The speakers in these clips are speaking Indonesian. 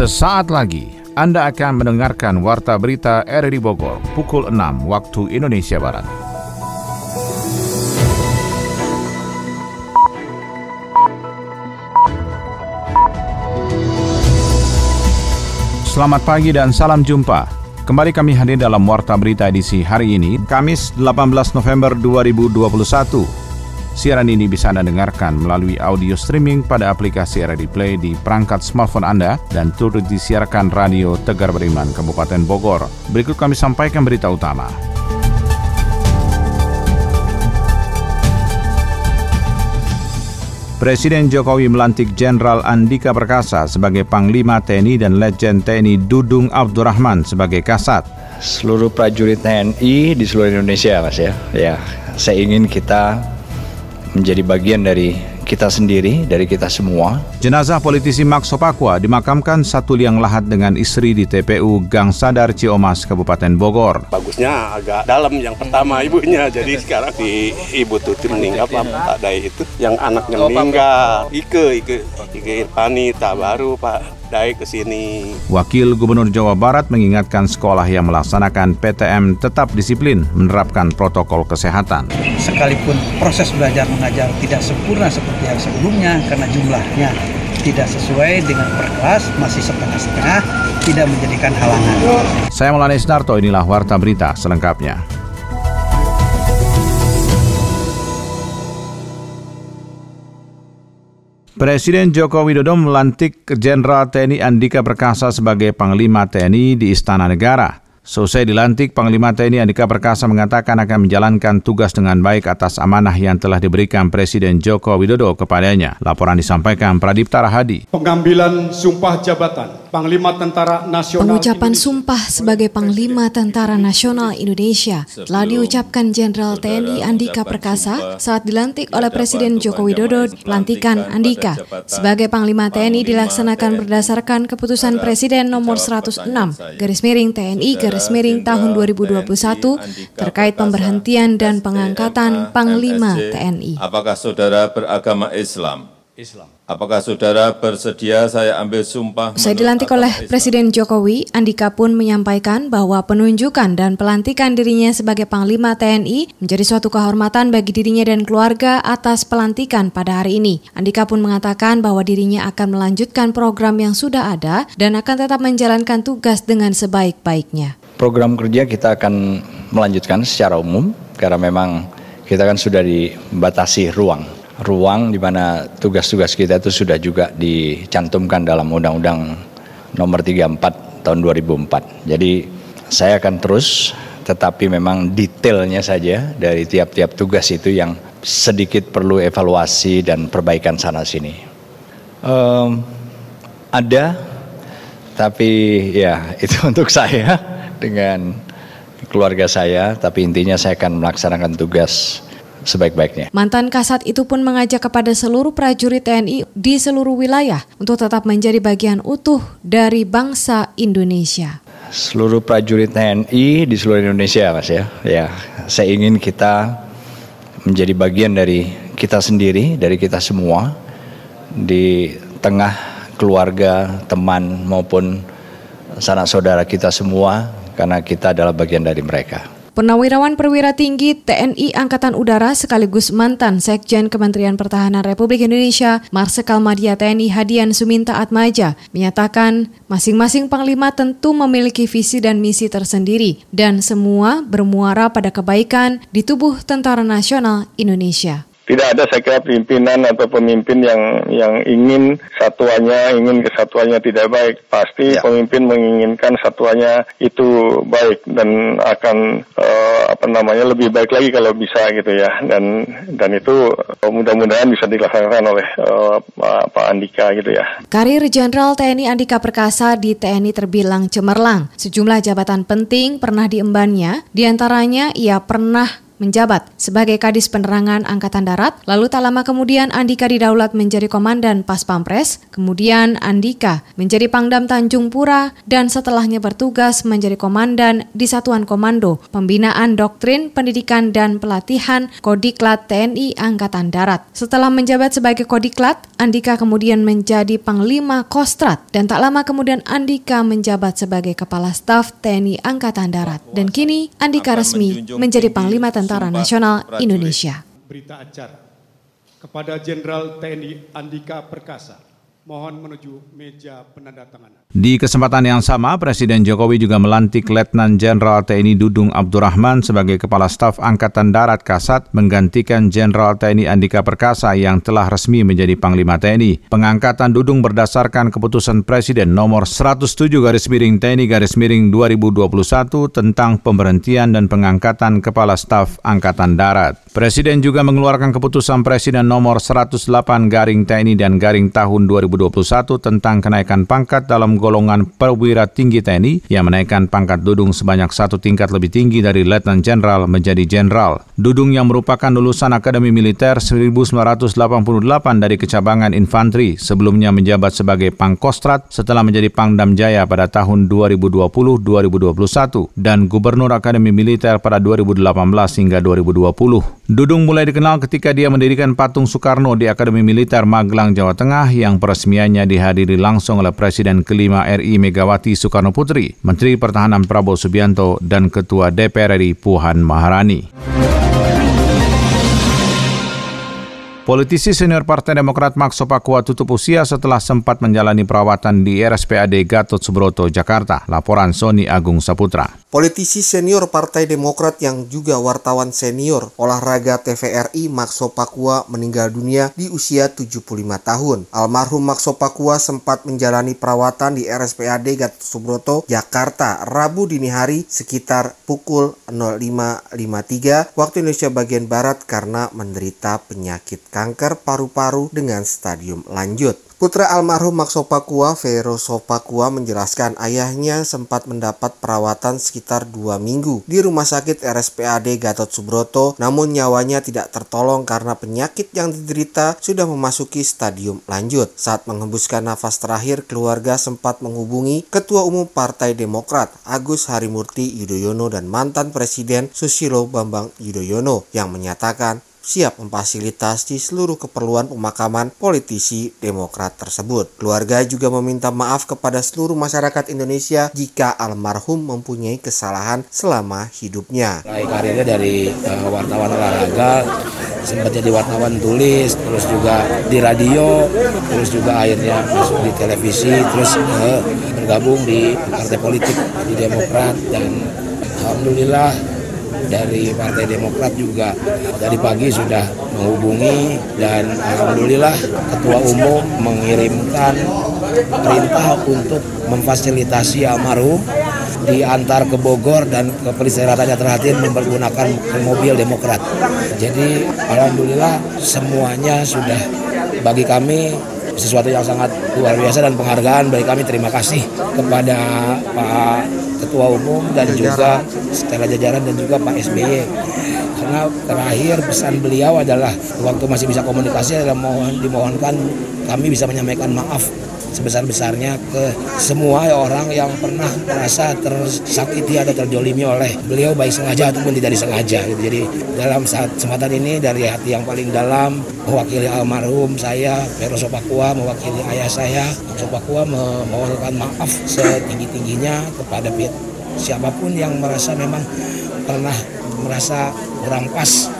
Sesaat lagi Anda akan mendengarkan Warta Berita RRI Bogor pukul 6 waktu Indonesia Barat. Selamat pagi dan salam jumpa. Kembali kami hadir dalam Warta Berita edisi hari ini, Kamis 18 November 2021. Siaran ini bisa Anda dengarkan melalui audio streaming pada aplikasi RRD Play di perangkat smartphone Anda dan turut disiarkan Radio Tegar Beriman, Kabupaten Bogor. Berikut kami sampaikan berita utama. Presiden Jokowi melantik Jenderal Andika Perkasa sebagai Panglima TNI dan Legend TNI Dudung Abdurrahman sebagai Kasat. Seluruh prajurit TNI di seluruh Indonesia, Mas ya. Ya, saya ingin kita menjadi bagian dari kita sendiri, dari kita semua. Jenazah politisi Max Sopakwa dimakamkan satu liang lahat dengan istri di TPU Gang Sadar Ciomas, Kabupaten Bogor. Bagusnya agak dalam yang pertama ibunya, jadi sekarang di ibu tuti meninggal Pak Dai itu, yang anaknya meninggal, Ike, Ike, Ike Irfani, tak baru Pak Dai ke sini. Wakil Gubernur Jawa Barat mengingatkan sekolah yang melaksanakan PTM tetap disiplin menerapkan protokol kesehatan. Sekalipun proses belajar mengajar tidak sempurna seperti yang sebelumnya karena jumlahnya tidak sesuai dengan per kelas masih setengah-setengah tidak menjadikan halangan. Saya Maulana Isnarto, inilah Warta Berita selengkapnya. Presiden Joko Widodo melantik Jenderal TNI Andika Perkasa sebagai Panglima TNI di Istana Negara. Selesai dilantik, Panglima TNI Andika Perkasa mengatakan akan menjalankan tugas dengan baik atas amanah yang telah diberikan Presiden Joko Widodo kepadanya. Laporan disampaikan Pradipta Rahadi. Pengambilan sumpah jabatan Panglima Tentara Nasional Pengucapan sumpah sebagai Panglima Tentara Nasional Indonesia telah diucapkan Jenderal TNI Andika Perkasa saat dilantik oleh Presiden Joko Widodo. Pelantikan Andika sebagai Panglima TNI dilaksanakan berdasarkan keputusan Presiden nomor 106 garis miring TNI garis miring tahun 2021 terkait pemberhentian dan pengangkatan Panglima TNI. Apakah saudara beragama Islam? Apakah saudara bersedia saya ambil sumpah? Saya dilantik oleh Presiden Jokowi, Andika pun menyampaikan bahwa penunjukan dan pelantikan dirinya sebagai Panglima TNI menjadi suatu kehormatan bagi dirinya dan keluarga atas pelantikan pada hari ini. Andika pun mengatakan bahwa dirinya akan melanjutkan program yang sudah ada dan akan tetap menjalankan tugas dengan sebaik-baiknya. Program kerja kita akan melanjutkan secara umum karena memang kita kan sudah dibatasi ruang ruang di mana tugas-tugas kita itu sudah juga dicantumkan dalam Undang-Undang Nomor 34 Tahun 2004. Jadi saya akan terus, tetapi memang detailnya saja dari tiap-tiap tugas itu yang sedikit perlu evaluasi dan perbaikan sana sini. Um, ada, tapi ya itu untuk saya dengan keluarga saya. Tapi intinya saya akan melaksanakan tugas sebaik-baiknya. Mantan Kasat itu pun mengajak kepada seluruh prajurit TNI di seluruh wilayah untuk tetap menjadi bagian utuh dari bangsa Indonesia. Seluruh prajurit TNI di seluruh Indonesia, Mas ya. Ya, saya ingin kita menjadi bagian dari kita sendiri, dari kita semua di tengah keluarga, teman maupun sanak saudara kita semua karena kita adalah bagian dari mereka. Purnawirawan Perwira Tinggi TNI Angkatan Udara sekaligus mantan Sekjen Kementerian Pertahanan Republik Indonesia Marsikal Madya TNI Hadian Suminta Atmaja menyatakan masing-masing panglima tentu memiliki visi dan misi tersendiri dan semua bermuara pada kebaikan di tubuh Tentara Nasional Indonesia tidak ada saya kira pimpinan atau pemimpin yang yang ingin satuannya ingin kesatuannya tidak baik pasti ya. pemimpin menginginkan satuannya itu baik dan akan uh, apa namanya lebih baik lagi kalau bisa gitu ya dan dan itu uh, mudah-mudahan bisa dilaksanakan oleh uh, Pak Andika gitu ya. Karir Jenderal TNI Andika Perkasa di TNI terbilang cemerlang. Sejumlah jabatan penting pernah diembannya, di antaranya ia pernah menjabat sebagai Kadis Penerangan Angkatan Darat, lalu tak lama kemudian Andika didaulat menjadi Komandan Pas Pampres, kemudian Andika menjadi Pangdam Tanjung Pura, dan setelahnya bertugas menjadi Komandan di Satuan Komando Pembinaan Doktrin, Pendidikan, dan Pelatihan Kodiklat TNI Angkatan Darat. Setelah menjabat sebagai Kodiklat, Andika kemudian menjadi Panglima Kostrat, dan tak lama kemudian Andika menjabat sebagai Kepala Staf TNI Angkatan Darat. Dan kini Andika resmi menjadi Panglima Tentara Nasional Indonesia. Berita acara kepada Jenderal TNI Andika Perkasa Mohon menuju meja penandatanganan. Di kesempatan yang sama, Presiden Jokowi juga melantik Letnan Jenderal TNI Dudung Abdurrahman sebagai Kepala Staf Angkatan Darat Kasat menggantikan Jenderal TNI Andika Perkasa yang telah resmi menjadi Panglima TNI. Pengangkatan Dudung berdasarkan keputusan Presiden nomor 107 garis miring TNI garis miring 2021 tentang pemberhentian dan pengangkatan Kepala Staf Angkatan Darat. Presiden juga mengeluarkan keputusan Presiden nomor 108 garing TNI dan garing tahun 2021 2021 tentang kenaikan pangkat dalam golongan perwira tinggi TNI yang menaikkan pangkat Dudung sebanyak satu tingkat lebih tinggi dari Letnan Jenderal menjadi Jenderal. Dudung yang merupakan lulusan Akademi Militer 1988 dari kecabangan infanteri sebelumnya menjabat sebagai Pangkostrat setelah menjadi Pangdam Jaya pada tahun 2020-2021 dan Gubernur Akademi Militer pada 2018 hingga 2020. Dudung mulai dikenal ketika dia mendirikan patung Soekarno di Akademi Militer Magelang, Jawa Tengah yang peresmiannya dihadiri langsung oleh Presiden kelima RI Megawati Soekarno Putri, Menteri Pertahanan Prabowo Subianto, dan Ketua DPR RI Puhan Maharani. Politisi senior Partai Demokrat Maxo Pakua tutup usia setelah sempat menjalani perawatan di RSPAD Gatot Subroto, Jakarta. Laporan Sony Agung Saputra. Politisi senior Partai Demokrat yang juga wartawan senior olahraga TVRI Maxo Pakua meninggal dunia di usia 75 tahun. Almarhum Maxo Pakua sempat menjalani perawatan di RSPAD Gatot Subroto, Jakarta, Rabu dini hari sekitar pukul 05.53 waktu Indonesia bagian Barat karena menderita penyakit kanker paru-paru dengan stadium lanjut. Putra almarhum Makso Pakua, Vero Sopakua menjelaskan ayahnya sempat mendapat perawatan sekitar dua minggu di Rumah Sakit RSPAD Gatot Subroto, namun nyawanya tidak tertolong karena penyakit yang diderita sudah memasuki stadium lanjut. Saat menghembuskan nafas terakhir, keluarga sempat menghubungi Ketua Umum Partai Demokrat Agus Harimurti Yudhoyono dan mantan Presiden Susilo Bambang Yudhoyono yang menyatakan siap memfasilitasi seluruh keperluan pemakaman politisi Demokrat tersebut. Keluarga juga meminta maaf kepada seluruh masyarakat Indonesia jika almarhum mempunyai kesalahan selama hidupnya. Karirnya dari uh, wartawan olahraga, sempat jadi wartawan tulis, terus juga di radio, terus juga akhirnya masuk di televisi, terus uh, bergabung di partai politik di Demokrat dan Alhamdulillah dari Partai Demokrat juga dari pagi sudah menghubungi dan alhamdulillah Ketua Umum mengirimkan perintah untuk memfasilitasi almarhum diantar ke Bogor dan ke Pelistirahatan Terakhir menggunakan mobil Demokrat. Jadi alhamdulillah semuanya sudah bagi kami sesuatu yang sangat luar biasa dan penghargaan bagi kami terima kasih kepada Pak Ketua Umum dan juga setelah jajaran dan juga Pak SBY karena terakhir pesan beliau adalah waktu masih bisa komunikasi adalah mohon dimohonkan kami bisa menyampaikan maaf sebesar-besarnya ke semua orang yang pernah merasa tersakiti atau terjolimi oleh beliau baik sengaja ataupun tidak disengaja gitu. Jadi dalam saat kesempatan ini dari hati yang paling dalam mewakili almarhum saya Vero Sopakua mewakili ayah saya Sopakua memohonkan maaf setinggi-tingginya kepada siapa pun yang merasa memang pernah merasa kurang pas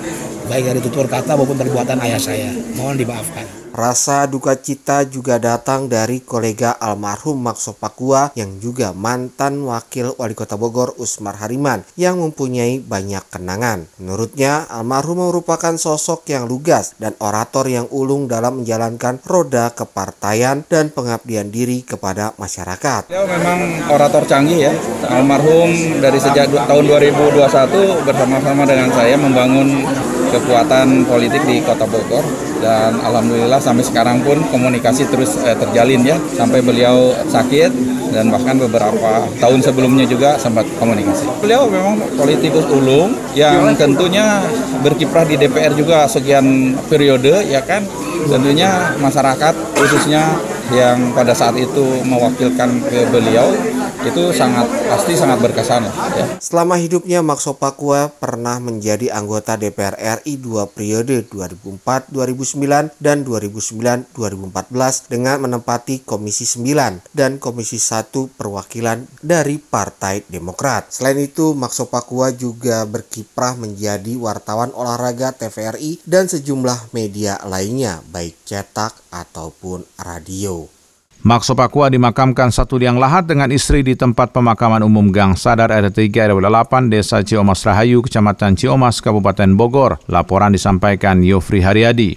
baik dari tutur kata maupun perbuatan ayah saya. Mohon dimaafkan. Rasa duka cita juga datang dari kolega almarhum Makso Pakua yang juga mantan wakil wali kota Bogor Usmar Hariman yang mempunyai banyak kenangan. Menurutnya, almarhum merupakan sosok yang lugas dan orator yang ulung dalam menjalankan roda kepartaian dan pengabdian diri kepada masyarakat. Dia memang orator canggih ya. Almarhum dari sejak tahun 2021 bersama-sama dengan saya membangun kekuatan politik di Kota Bogor dan alhamdulillah sampai sekarang pun komunikasi terus eh, terjalin ya sampai beliau sakit dan bahkan beberapa tahun sebelumnya juga sempat komunikasi. Beliau memang politikus ulung yang tentunya berkiprah di DPR juga sekian periode ya kan. Tentunya masyarakat khususnya yang pada saat itu mewakilkan ke beliau itu sangat pasti sangat berkesan ya. Selama hidupnya Makso Pakua pernah menjadi anggota DPR RI dua periode 2004-2009 dan 2009-2014 dengan menempati Komisi 9 dan Komisi 1 Perwakilan dari Partai Demokrat. Selain itu, Makso Pakua juga berkiprah menjadi wartawan olahraga TVRI dan sejumlah media lainnya, baik cetak ataupun radio. Makso Pakua dimakamkan satu liang lahat dengan istri di tempat pemakaman umum Gang Sadar RT 3 RW 8 Desa Ciomas Rahayu, Kecamatan Ciomas, Kabupaten Bogor. Laporan disampaikan Yofri Haryadi.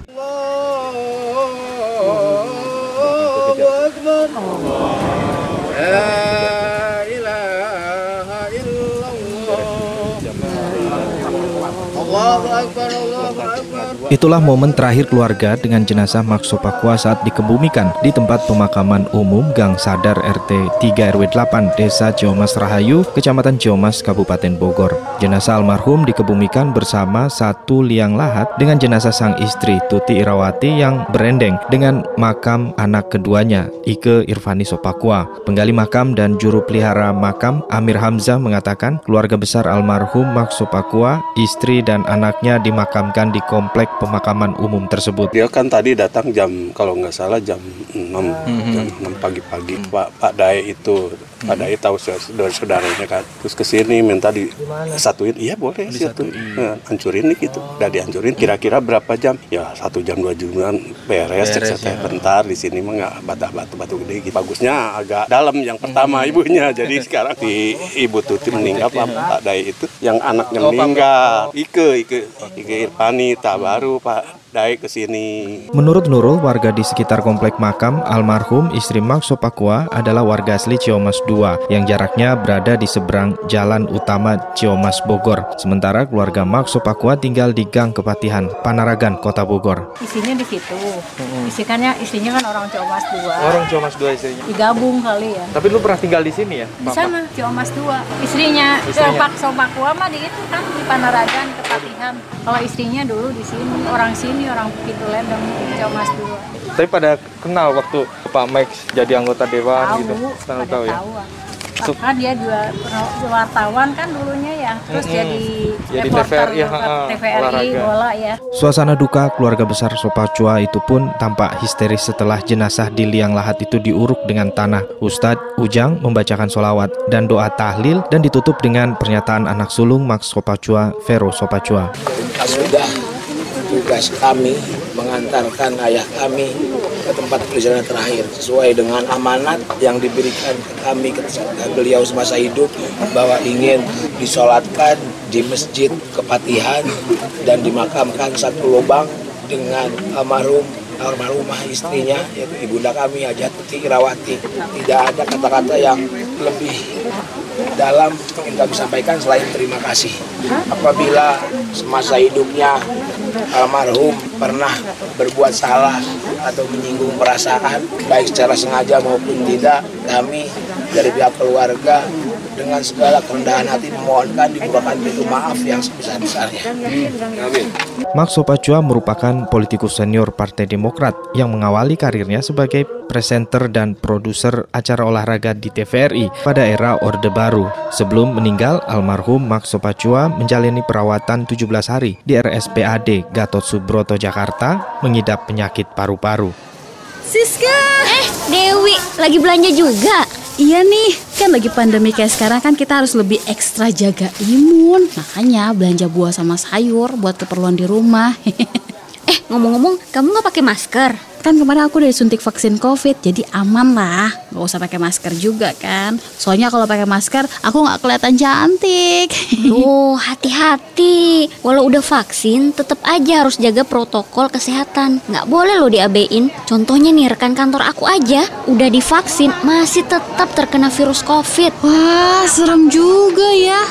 Itulah momen terakhir keluarga dengan jenazah Makso Pakua saat dikebumikan di tempat pemakaman umum Gang Sadar RT 3 RW 8 Desa Ciomas Rahayu, Kecamatan Ciomas, Kabupaten Bogor. Jenazah almarhum dikebumikan bersama satu liang lahat dengan jenazah sang istri Tuti Irawati yang berendeng dengan makam anak keduanya, Ike Irfani Sopakua. Penggali makam dan juru pelihara makam Amir Hamzah mengatakan keluarga besar almarhum Makso Pakua, istri dan anaknya dimakamkan di komplek pemakaman umum tersebut. Dia kan tadi datang jam kalau nggak salah jam 6 Mhm. jam 6 pagi-pagi. Pak Pak Dae itu Pak Dae tahu saudara-saudaranya kan. Terus ke sini minta di satuin. Iya boleh satu. Nah, hancurin nih gitu. Udah dihancurin kira-kira berapa jam? Ya satu jam dua jam beres. Beres, Cek ya. bentar di sini mah nggak batu-batu batu gede gitu. Bagusnya agak dalam yang pertama ibunya. Jadi sekarang di Ibu Tuti meninggal Pak Dae itu yang anaknya Oh, meninggal. Ike Ike Ike Irfani tak baru Pak Dae ke sini. Menurut Nurul, warga di sekitar komplek makam almarhum istri Makso Pakua adalah warga asli Ciomas 2 yang jaraknya berada di seberang jalan utama Ciomas Bogor. Sementara keluarga Makso Pakua tinggal di Gang Kepatihan, Panaragan, Kota Bogor. Isinya di situ. Isikannya istrinya kan orang Ciomas 2. Orang Ciomas dua istrinya. Digabung kali ya. Tapi lu pernah tinggal di sini ya? Di sana Ciomas 2. Istrinya, Istrinya. istrinya. Pak Sopakua mah di itu kan di Panaragan, Kepatihan. Kalau istrinya dulu di sini, orang sini, orang Pitu Ledeng, Ciomas 2. Tapi pada kenal waktu Pak Max jadi anggota dewan Tahu, gitu. Tahu pada tahu ya. tahu. Karena dia juga pernah wartawan kan dulunya ya, terus Mm-mm. jadi, Jadi reporter TVRI, ha, ha, TVRI olahraga. bola ya. Suasana duka keluarga besar Sopacua itu pun tampak histeris setelah jenazah di liang lahat itu diuruk dengan tanah. Ustadz Ujang membacakan solawat dan doa tahlil dan ditutup dengan pernyataan anak sulung Max Sopacua, Vero Sopacua. sudah tugas kami mengantarkan ayah kami ke tempat perjalanan terakhir sesuai dengan amanat yang diberikan ke kami ketika beliau semasa hidup bahwa ingin disolatkan di masjid kepatihan dan dimakamkan satu lubang dengan almarhum almarhumah istrinya yaitu ibunda kami Hajat Tuti Irawati. Tidak ada kata-kata yang lebih dalam yang kami sampaikan selain terima kasih. Apabila semasa hidupnya almarhum pernah berbuat salah atau menyinggung perasaan baik secara sengaja maupun tidak kami dari pihak keluarga dengan segala kerendahan hati memohonkan dimurahkan pintu maaf yang sebesar-besarnya. Amin. Sopacua merupakan politikus senior Partai Demokrat yang mengawali karirnya sebagai presenter dan produser acara olahraga di TVRI pada era Orde Baru. Sebelum meninggal, almarhum Max Sopacua menjalani perawatan 17 hari di RSPAD Gatot Subroto Jakarta mengidap penyakit paru-paru. Siska! Eh, Dewi, lagi belanja juga? Iya nih, kan lagi pandemi kayak sekarang kan kita harus lebih ekstra jaga imun. Makanya belanja buah sama sayur buat keperluan di rumah. Eh, ngomong-ngomong, kamu nggak pakai masker? Kan kemarin aku udah disuntik vaksin COVID, jadi aman lah. Gak usah pakai masker juga kan. Soalnya kalau pakai masker, aku nggak kelihatan cantik. Oh, hati-hati. Walau udah vaksin, tetap aja harus jaga protokol kesehatan. Nggak boleh lo diabein. Contohnya nih, rekan kantor aku aja, udah divaksin, masih tetap terkena virus COVID. Wah, serem juga ya.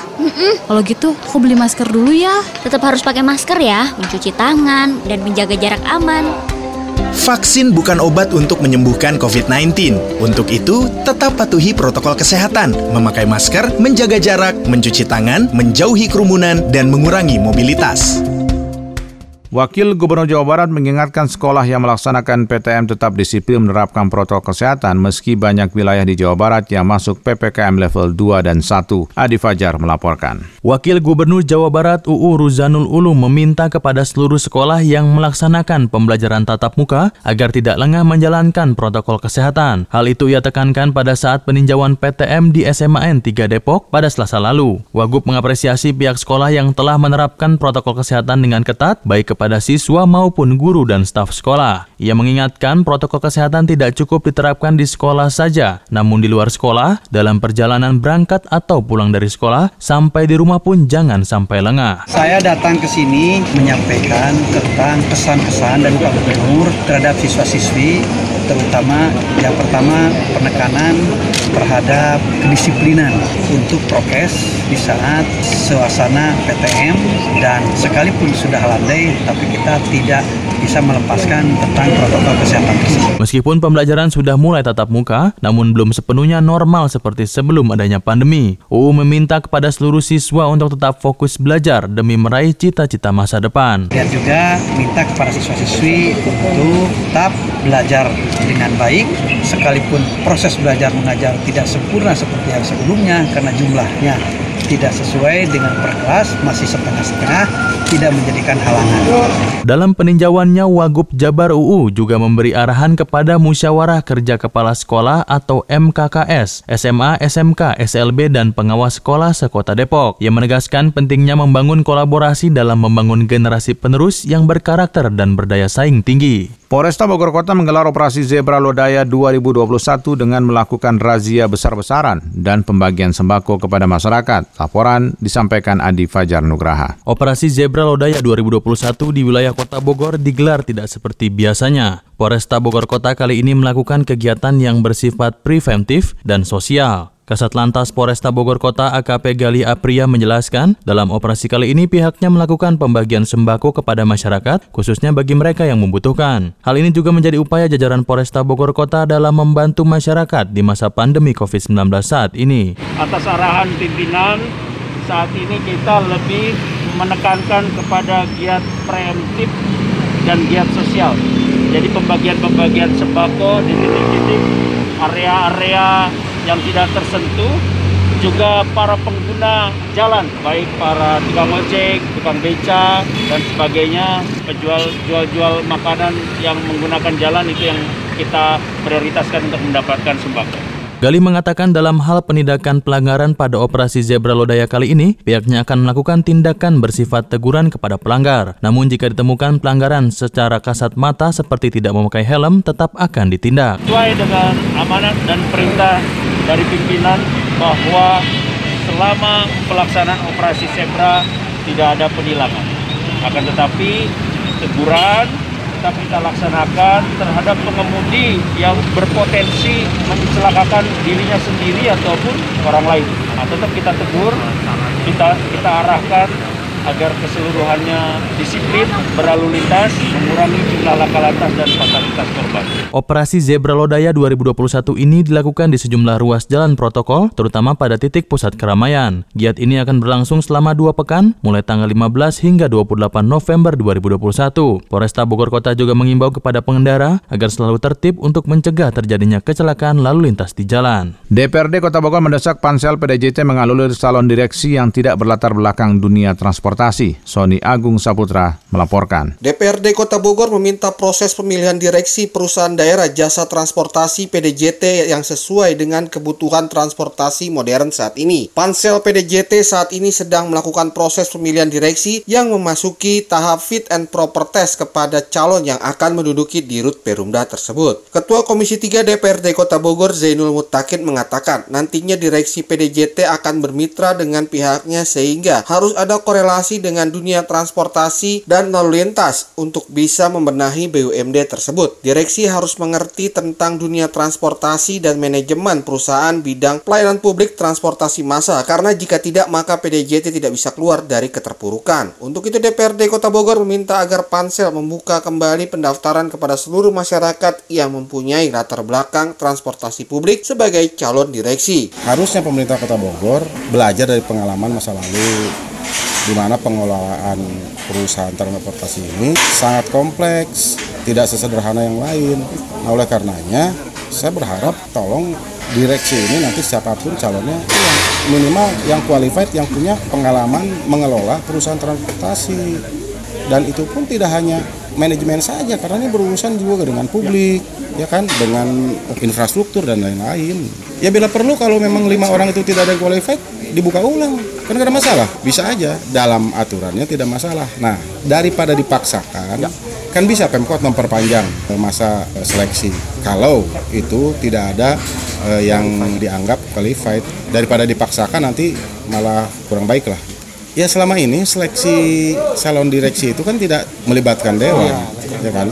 Kalau gitu, aku beli masker dulu ya. Tetap harus pakai masker ya, mencuci tangan, dan menjaga jarak aman. Vaksin bukan obat untuk menyembuhkan COVID-19. Untuk itu, tetap patuhi protokol kesehatan, memakai masker, menjaga jarak, mencuci tangan, menjauhi kerumunan, dan mengurangi mobilitas. Wakil Gubernur Jawa Barat mengingatkan sekolah yang melaksanakan PTM tetap disiplin menerapkan protokol kesehatan meski banyak wilayah di Jawa Barat yang masuk PPKM level 2 dan 1. Adi Fajar melaporkan. Wakil Gubernur Jawa Barat UU Ruzanul Ulum meminta kepada seluruh sekolah yang melaksanakan pembelajaran tatap muka agar tidak lengah menjalankan protokol kesehatan. Hal itu ia tekankan pada saat peninjauan PTM di SMAN 3 Depok pada Selasa lalu. Wagub mengapresiasi pihak sekolah yang telah menerapkan protokol kesehatan dengan ketat baik kepada kepada siswa maupun guru dan staf sekolah. Ia mengingatkan protokol kesehatan tidak cukup diterapkan di sekolah saja, namun di luar sekolah, dalam perjalanan berangkat atau pulang dari sekolah, sampai di rumah pun jangan sampai lengah. Saya datang ke sini menyampaikan tentang pesan-pesan dari Pak Gubernur terhadap siswa-siswi, terutama yang pertama penekanan terhadap kedisiplinan untuk prokes di saat suasana PTM dan sekalipun sudah landai tapi kita tidak bisa melepaskan tentang protokol kesehatan tersebut. Meskipun pembelajaran sudah mulai tatap muka, namun belum sepenuhnya normal seperti sebelum adanya pandemi. UU meminta kepada seluruh siswa untuk tetap fokus belajar demi meraih cita-cita masa depan. Dan juga minta kepada siswa-siswi untuk tetap belajar dengan baik, sekalipun proses belajar mengajar tidak sempurna seperti yang sebelumnya karena jumlahnya tidak sesuai dengan per kelas, masih setengah-setengah, tidak menjadikan halangan. Dalam peninjauannya, Wagub Jabar UU juga memberi arahan kepada Musyawarah Kerja Kepala Sekolah atau MKKS, SMA, SMK, SLB, dan pengawas sekolah sekota Depok. Ia menegaskan pentingnya membangun kolaborasi dalam membangun generasi penerus yang berkarakter dan berdaya saing tinggi. Polresta Bogor Kota menggelar operasi Zebra Lodaya 2021 dengan melakukan razia besar-besaran dan pembagian sembako kepada masyarakat. Laporan disampaikan Adi Fajar Nugraha. Operasi Zebra Lodaya 2021 di wilayah Kota Bogor digelar tidak seperti biasanya. Polresta Bogor Kota kali ini melakukan kegiatan yang bersifat preventif dan sosial. Kasat Lantas Polresta Bogor Kota AKP Gali Apria menjelaskan, dalam operasi kali ini pihaknya melakukan pembagian sembako kepada masyarakat, khususnya bagi mereka yang membutuhkan. Hal ini juga menjadi upaya jajaran Polresta Bogor Kota dalam membantu masyarakat di masa pandemi COVID-19 saat ini. Atas arahan pimpinan, saat ini kita lebih menekankan kepada giat preemptif dan giat sosial. Jadi pembagian-pembagian sembako di titik-titik area-area yang tidak tersentuh juga para pengguna jalan baik para tukang ojek, tukang beca dan sebagainya penjual jual-jual makanan yang menggunakan jalan itu yang kita prioritaskan untuk mendapatkan sembako. Gali mengatakan dalam hal penindakan pelanggaran pada operasi Zebra Lodaya kali ini, pihaknya akan melakukan tindakan bersifat teguran kepada pelanggar. Namun jika ditemukan pelanggaran secara kasat mata seperti tidak memakai helm, tetap akan ditindak. Sesuai dengan amanat dan perintah dari pimpinan bahwa selama pelaksanaan operasi Zebra tidak ada penilangan. Akan tetapi teguran tetap kita laksanakan terhadap pengemudi yang berpotensi mencelakakan dirinya sendiri ataupun orang lain. Nah, tetap kita tegur, kita kita arahkan agar keseluruhannya disiplin, berlalu lintas, mengurangi jumlah laka lantas dan fatalitas korban. Operasi Zebra Lodaya 2021 ini dilakukan di sejumlah ruas jalan protokol, terutama pada titik pusat keramaian. Giat ini akan berlangsung selama dua pekan, mulai tanggal 15 hingga 28 November 2021. Polresta Bogor Kota juga mengimbau kepada pengendara agar selalu tertib untuk mencegah terjadinya kecelakaan lalu lintas di jalan. DPRD Kota Bogor mendesak pansel PDJT mengalulir salon direksi yang tidak berlatar belakang dunia transportasi Transportasi, Sony Agung Saputra melaporkan. DPRD Kota Bogor meminta proses pemilihan direksi perusahaan daerah jasa transportasi PDJT yang sesuai dengan kebutuhan transportasi modern saat ini. Pansel PDJT saat ini sedang melakukan proses pemilihan direksi yang memasuki tahap fit and proper test kepada calon yang akan menduduki dirut Perumda tersebut. Ketua Komisi 3 DPRD Kota Bogor Zainul Mutakin mengatakan nantinya direksi PDJT akan bermitra dengan pihaknya sehingga harus ada korelasi dengan dunia transportasi dan lalu lintas untuk bisa membenahi BUMD tersebut. Direksi harus mengerti tentang dunia transportasi dan manajemen perusahaan bidang pelayanan publik transportasi massa karena jika tidak maka PDJT tidak bisa keluar dari keterpurukan. Untuk itu DPRD Kota Bogor meminta agar Pansel membuka kembali pendaftaran kepada seluruh masyarakat yang mempunyai latar belakang transportasi publik sebagai calon direksi. Harusnya pemerintah Kota Bogor belajar dari pengalaman masa lalu di mana pengelolaan perusahaan transportasi ini sangat kompleks, tidak sesederhana yang lain. Nah, oleh karenanya, saya berharap tolong direksi ini nanti siapa pun calonnya yang minimal yang qualified yang punya pengalaman mengelola perusahaan transportasi dan itu pun tidak hanya manajemen saja karena ini berurusan juga dengan publik ya kan? Dengan infrastruktur dan lain-lain. Ya bila perlu kalau memang lima orang itu tidak ada qualified dibuka ulang. Kan gak ada masalah. Bisa aja. Dalam aturannya tidak masalah. Nah daripada dipaksakan kan bisa pemkot memperpanjang masa seleksi. Kalau itu tidak ada eh, yang dianggap qualified. Daripada dipaksakan nanti malah kurang baik lah ya selama ini seleksi salon direksi itu kan tidak melibatkan dewan. Ya kan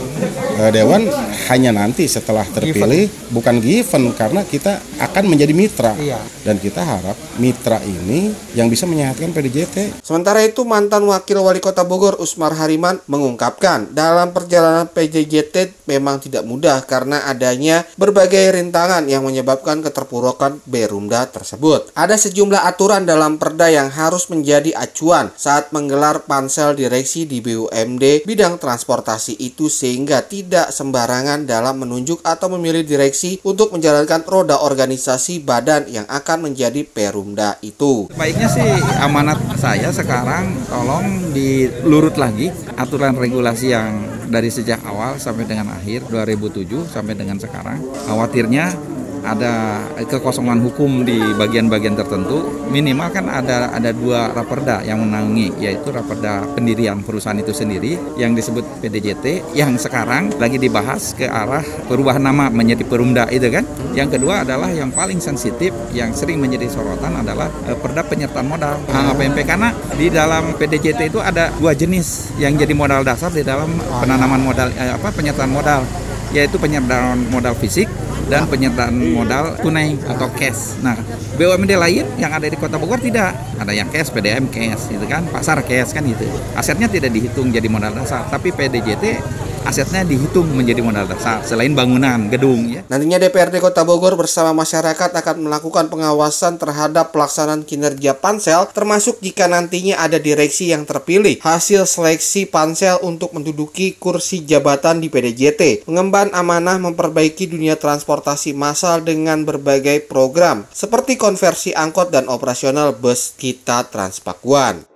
Eh, dewan hanya nanti setelah terpilih bukan given karena kita akan menjadi mitra dan kita harap mitra ini yang bisa menyehatkan PDJT. Sementara itu mantan wakil wali kota Bogor Usmar Hariman mengungkapkan dalam perjalanan PDJT memang tidak mudah karena adanya berbagai rintangan yang menyebabkan keterpurukan Berumda tersebut. Ada sejumlah aturan dalam perda yang harus menjadi acuan saat menggelar pansel direksi di BUMD bidang transportasi itu sehingga tidak tidak sembarangan dalam menunjuk atau memilih direksi untuk menjalankan roda organisasi badan yang akan menjadi perumda itu. Baiknya sih amanat saya sekarang tolong dilurut lagi aturan regulasi yang dari sejak awal sampai dengan akhir 2007 sampai dengan sekarang. Khawatirnya ada kekosongan hukum di bagian-bagian tertentu. Minimal kan ada ada dua raperda yang menangani yaitu raperda pendirian perusahaan itu sendiri yang disebut PDJT yang sekarang lagi dibahas ke arah perubahan nama menjadi Perumda itu kan. Yang kedua adalah yang paling sensitif yang sering menjadi sorotan adalah eh, perda penyertaan modal. APMP karena di dalam PDJT itu ada dua jenis yang jadi modal dasar di dalam penanaman modal eh, apa penyertaan modal yaitu penyertaan modal fisik dan penyertaan modal tunai atau cash. Nah, BUMD lain yang ada di Kota Bogor tidak. Ada yang cash, PDM cash, gitu kan, pasar cash kan gitu. Asetnya tidak dihitung jadi modal dasar, tapi PDJT asetnya dihitung menjadi modal dasar selain bangunan gedung ya. Nantinya DPRD Kota Bogor bersama masyarakat akan melakukan pengawasan terhadap pelaksanaan kinerja pansel termasuk jika nantinya ada direksi yang terpilih hasil seleksi pansel untuk menduduki kursi jabatan di PDJT mengemban amanah memperbaiki dunia transportasi massal dengan berbagai program seperti konversi angkot dan operasional bus kita Transpakuan.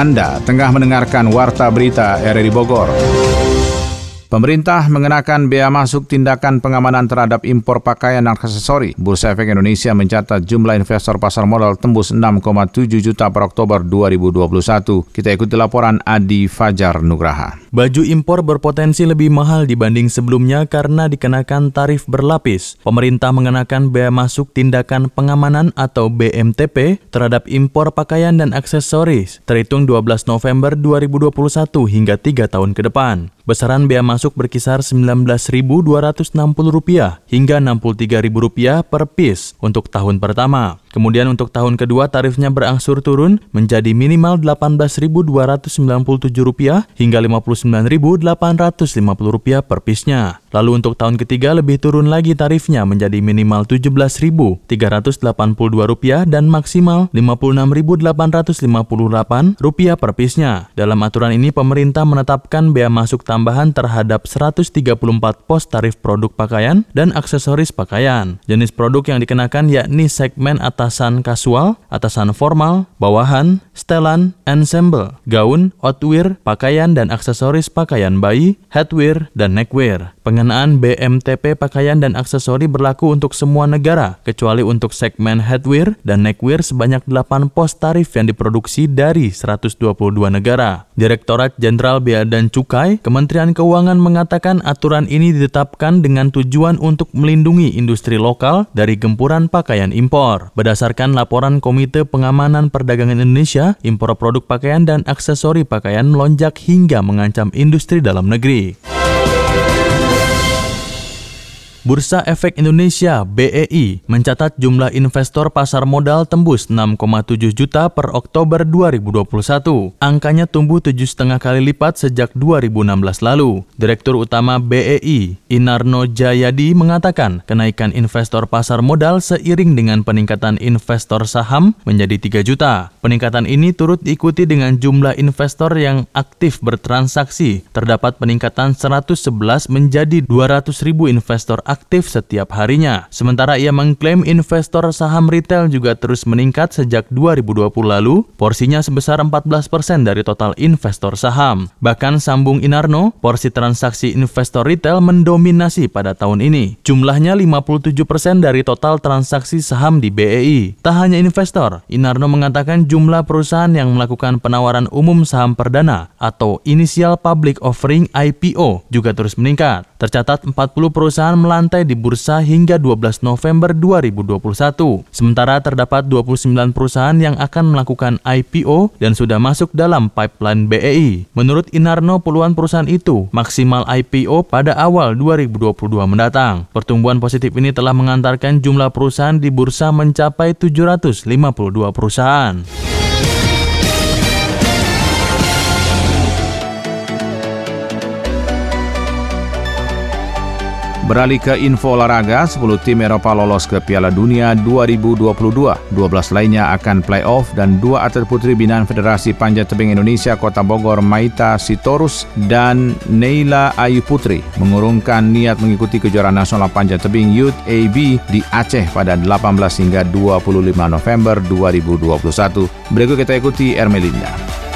Anda tengah mendengarkan Warta Berita RRI Bogor. Pemerintah mengenakan bea masuk tindakan pengamanan terhadap impor pakaian dan aksesori. Bursa Efek Indonesia mencatat jumlah investor pasar modal tembus 6,7 juta per Oktober 2021. Kita ikuti laporan Adi Fajar Nugraha. Baju impor berpotensi lebih mahal dibanding sebelumnya karena dikenakan tarif berlapis. Pemerintah mengenakan bea masuk tindakan pengamanan atau BMTP terhadap impor pakaian dan aksesoris terhitung 12 November 2021 hingga 3 tahun ke depan. Besaran bea masuk berkisar Rp19.260 hingga Rp63.000 per piece untuk tahun pertama. Kemudian untuk tahun kedua tarifnya berangsur turun menjadi minimal Rp18.297 hingga Rp59.850 per piece-nya. Lalu untuk tahun ketiga lebih turun lagi tarifnya menjadi minimal Rp17.382 dan maksimal Rp56.858 per piece-nya. Dalam aturan ini pemerintah menetapkan bea masuk tambahan terhadap 134 pos tarif produk pakaian dan aksesoris pakaian. Jenis produk yang dikenakan yakni segmen atau atasan kasual, atasan formal, bawahan, setelan, ensemble, gaun, outwear, pakaian dan aksesoris pakaian bayi, headwear, dan neckwear. Pengenaan BMTP pakaian dan aksesori berlaku untuk semua negara, kecuali untuk segmen headwear dan neckwear sebanyak 8 pos tarif yang diproduksi dari 122 negara. Direktorat Jenderal Bea dan Cukai, Kementerian Keuangan mengatakan aturan ini ditetapkan dengan tujuan untuk melindungi industri lokal dari gempuran pakaian impor. Berdasarkan laporan Komite Pengamanan Perdagangan Indonesia, impor produk pakaian dan aksesori pakaian melonjak hingga mengancam industri dalam negeri. Bursa Efek Indonesia BEI mencatat jumlah investor pasar modal tembus 6,7 juta per Oktober 2021. Angkanya tumbuh tujuh setengah kali lipat sejak 2016 lalu. Direktur Utama BEI, Inarno Jayadi mengatakan kenaikan investor pasar modal seiring dengan peningkatan investor saham menjadi 3 juta. Peningkatan ini turut diikuti dengan jumlah investor yang aktif bertransaksi. Terdapat peningkatan 111 menjadi 200 ribu investor aktif setiap harinya. Sementara ia mengklaim investor saham retail juga terus meningkat sejak 2020 lalu, porsinya sebesar 14% dari total investor saham. Bahkan sambung Inarno, porsi transaksi investor retail mendominasi pada tahun ini. Jumlahnya 57% dari total transaksi saham di BEI. Tak hanya investor, Inarno mengatakan jumlah perusahaan yang melakukan penawaran umum saham perdana atau Initial Public Offering IPO juga terus meningkat. Tercatat 40 perusahaan melantai di bursa hingga 12 November 2021. Sementara terdapat 29 perusahaan yang akan melakukan IPO dan sudah masuk dalam pipeline BEI. Menurut Inarno, puluhan perusahaan itu maksimal IPO pada awal 2022 mendatang. Pertumbuhan positif ini telah mengantarkan jumlah perusahaan di bursa mencapai 752 perusahaan. Beralih ke info olahraga, 10 tim Eropa lolos ke Piala Dunia 2022. 12 lainnya akan play-off dan dua atlet putri binaan Federasi Panjat Tebing Indonesia Kota Bogor Maita Sitorus dan Neila Ayu Putri mengurungkan niat mengikuti kejuaraan nasional panjat tebing Youth AB di Aceh pada 18 hingga 25 November 2021. Berikut kita ikuti Ermelinda.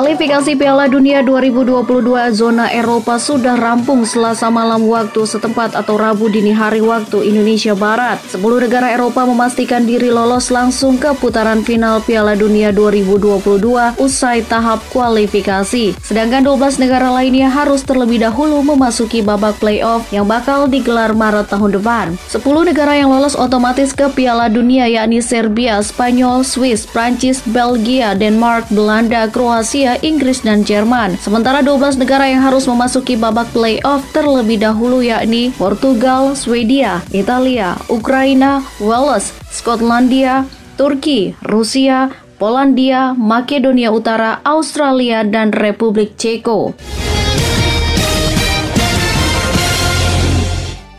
Kualifikasi Piala Dunia 2022 zona Eropa sudah rampung selasa malam waktu setempat atau Rabu dini hari waktu Indonesia Barat. 10 negara Eropa memastikan diri lolos langsung ke putaran final Piala Dunia 2022 usai tahap kualifikasi. Sedangkan 12 negara lainnya harus terlebih dahulu memasuki babak playoff yang bakal digelar Maret tahun depan. 10 negara yang lolos otomatis ke Piala Dunia yakni Serbia, Spanyol, Swiss, Prancis, Belgia, Denmark, Belanda, Kroasia, Rusia, Inggris, dan Jerman. Sementara 12 negara yang harus memasuki babak playoff terlebih dahulu yakni Portugal, Swedia, Italia, Ukraina, Wales, Skotlandia, Turki, Rusia, Polandia, Makedonia Utara, Australia, dan Republik Ceko.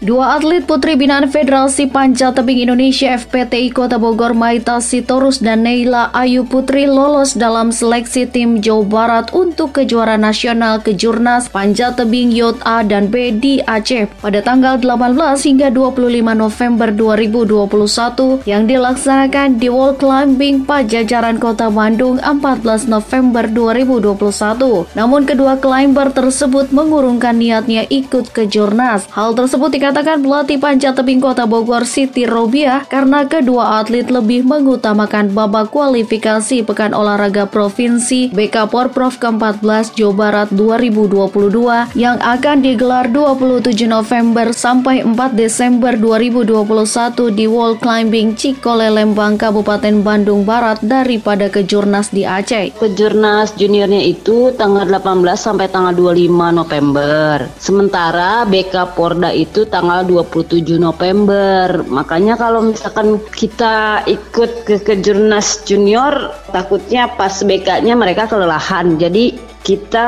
Dua atlet putri binaan Federasi Panjat Tebing Indonesia FPTI Kota Bogor Maita Sitorus dan Neila Ayu Putri lolos dalam seleksi tim Jawa Barat untuk kejuaraan nasional kejurnas Panjat Tebing Yot A dan B di Aceh pada tanggal 18 hingga 25 November 2021 yang dilaksanakan di Wall Climbing Pajajaran Kota Bandung 14 November 2021. Namun kedua climber tersebut mengurungkan niatnya ikut kejurnas. Hal tersebut dikatakan dikatakan pelatih panjat tebing kota Bogor Siti Robiah karena kedua atlet lebih mengutamakan babak kualifikasi Pekan Olahraga Provinsi BK Porprov ke-14 Jawa Barat 2022 yang akan digelar 27 November sampai 4 Desember 2021 di Wall Climbing Cikole Lembang Kabupaten Bandung Barat daripada kejurnas di Aceh. Kejurnas juniornya itu tanggal 18 sampai tanggal 25 November. Sementara BK Porda itu tanggal tanggal 27 November. Makanya kalau misalkan kita ikut ke kejurnas junior, takutnya pas BK-nya mereka kelelahan. Jadi kita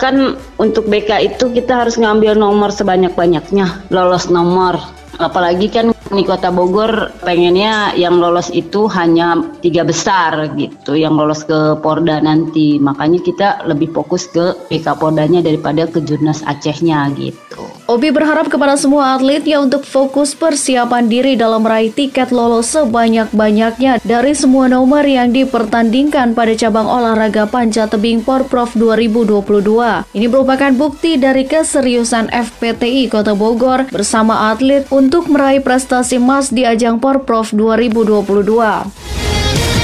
kan untuk BK itu kita harus ngambil nomor sebanyak-banyaknya, lolos nomor. Apalagi kan di Kota Bogor pengennya yang lolos itu hanya tiga besar gitu, yang lolos ke Porda nanti. Makanya kita lebih fokus ke PK Pordanya daripada ke Jurnas Acehnya gitu. Obi berharap kepada semua atletnya untuk fokus persiapan diri dalam meraih tiket lolos sebanyak-banyaknya dari semua nomor yang dipertandingkan pada cabang olahraga panjat tebing Porprov 2022. Ini merupakan bukti dari keseriusan FPTI Kota Bogor bersama atlet untuk meraih prestasi emas di ajang Porprov 2022.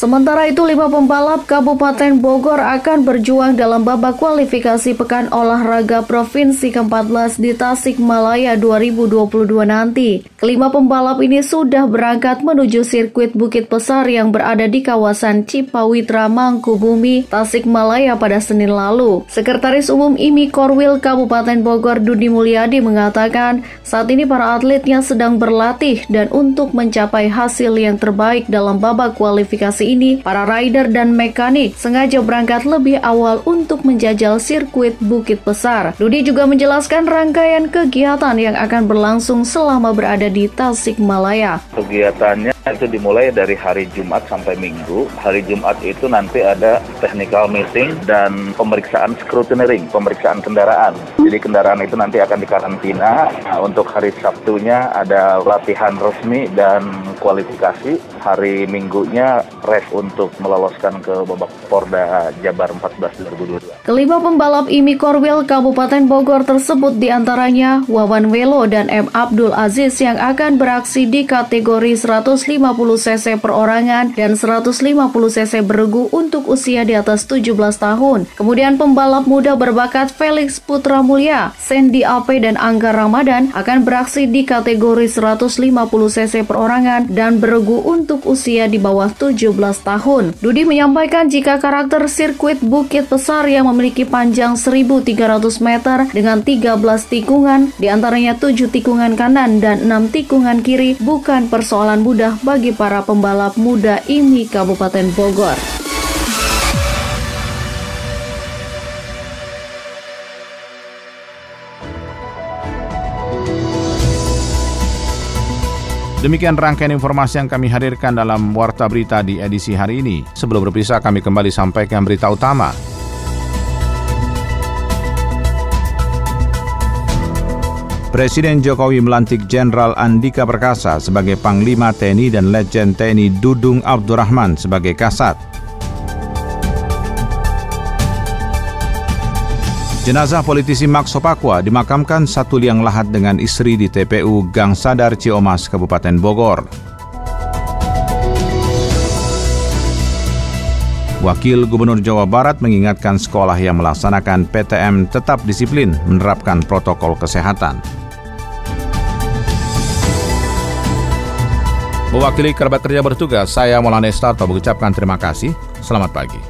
Sementara itu, lima pembalap Kabupaten Bogor akan berjuang dalam babak kualifikasi Pekan Olahraga Provinsi ke-14 di Tasikmalaya 2022 nanti. Kelima pembalap ini sudah berangkat menuju sirkuit Bukit Besar yang berada di kawasan Cipawitra, Mangkubumi, Tasikmalaya pada Senin lalu. Sekretaris Umum IMI Korwil Kabupaten Bogor Dudi Mulyadi mengatakan, saat ini para atletnya sedang berlatih dan untuk mencapai hasil yang terbaik dalam babak kualifikasi ini, para rider dan mekanik sengaja berangkat lebih awal untuk menjajal sirkuit Bukit Besar. Dudi juga menjelaskan rangkaian kegiatan yang akan berlangsung selama berada di Tasikmalaya. Kegiatannya itu dimulai dari hari Jumat sampai Minggu. Hari Jumat itu nanti ada technical meeting dan pemeriksaan scrutineering, pemeriksaan kendaraan. Jadi kendaraan itu nanti akan dikarantina. Nah, untuk hari Sabtunya ada latihan resmi dan kualifikasi. Hari Minggunya race untuk meloloskan ke babak Porda Jabar 14 2022. Kelima pembalap IMI Korwil Kabupaten Bogor tersebut di antaranya Wawan Welo dan M. Abdul Aziz yang akan beraksi di kategori 150 cc perorangan dan 150 cc beregu untuk usia di atas 17 tahun. Kemudian pembalap muda berbakat Felix Putra Mulia, Sandy Ape dan Angga Ramadan akan beraksi di kategori 150 cc perorangan dan beregu untuk usia di bawah 17 tahun. Dudi menyampaikan jika karakter sirkuit Bukit Besar yang memiliki panjang 1.300 meter dengan 13 tikungan, di antaranya 7 tikungan kanan dan 6 tikungan kiri, bukan persoalan mudah bagi para pembalap muda IMI Kabupaten Bogor. Demikian rangkaian informasi yang kami hadirkan dalam Warta Berita di edisi hari ini. Sebelum berpisah, kami kembali sampaikan berita utama. Presiden Jokowi melantik Jenderal Andika Perkasa sebagai Panglima TNI dan Letjen TNI Dudung Abdurrahman sebagai Kasat. Jenazah politisi Max Sopakwa dimakamkan satu liang lahat dengan istri di TPU Gang Sadar Ciomas, Kabupaten Bogor. Wakil Gubernur Jawa Barat mengingatkan sekolah yang melaksanakan PTM tetap disiplin menerapkan protokol kesehatan. Mewakili kerabat kerja bertugas, saya Maulana Estato mengucapkan terima kasih. Selamat pagi.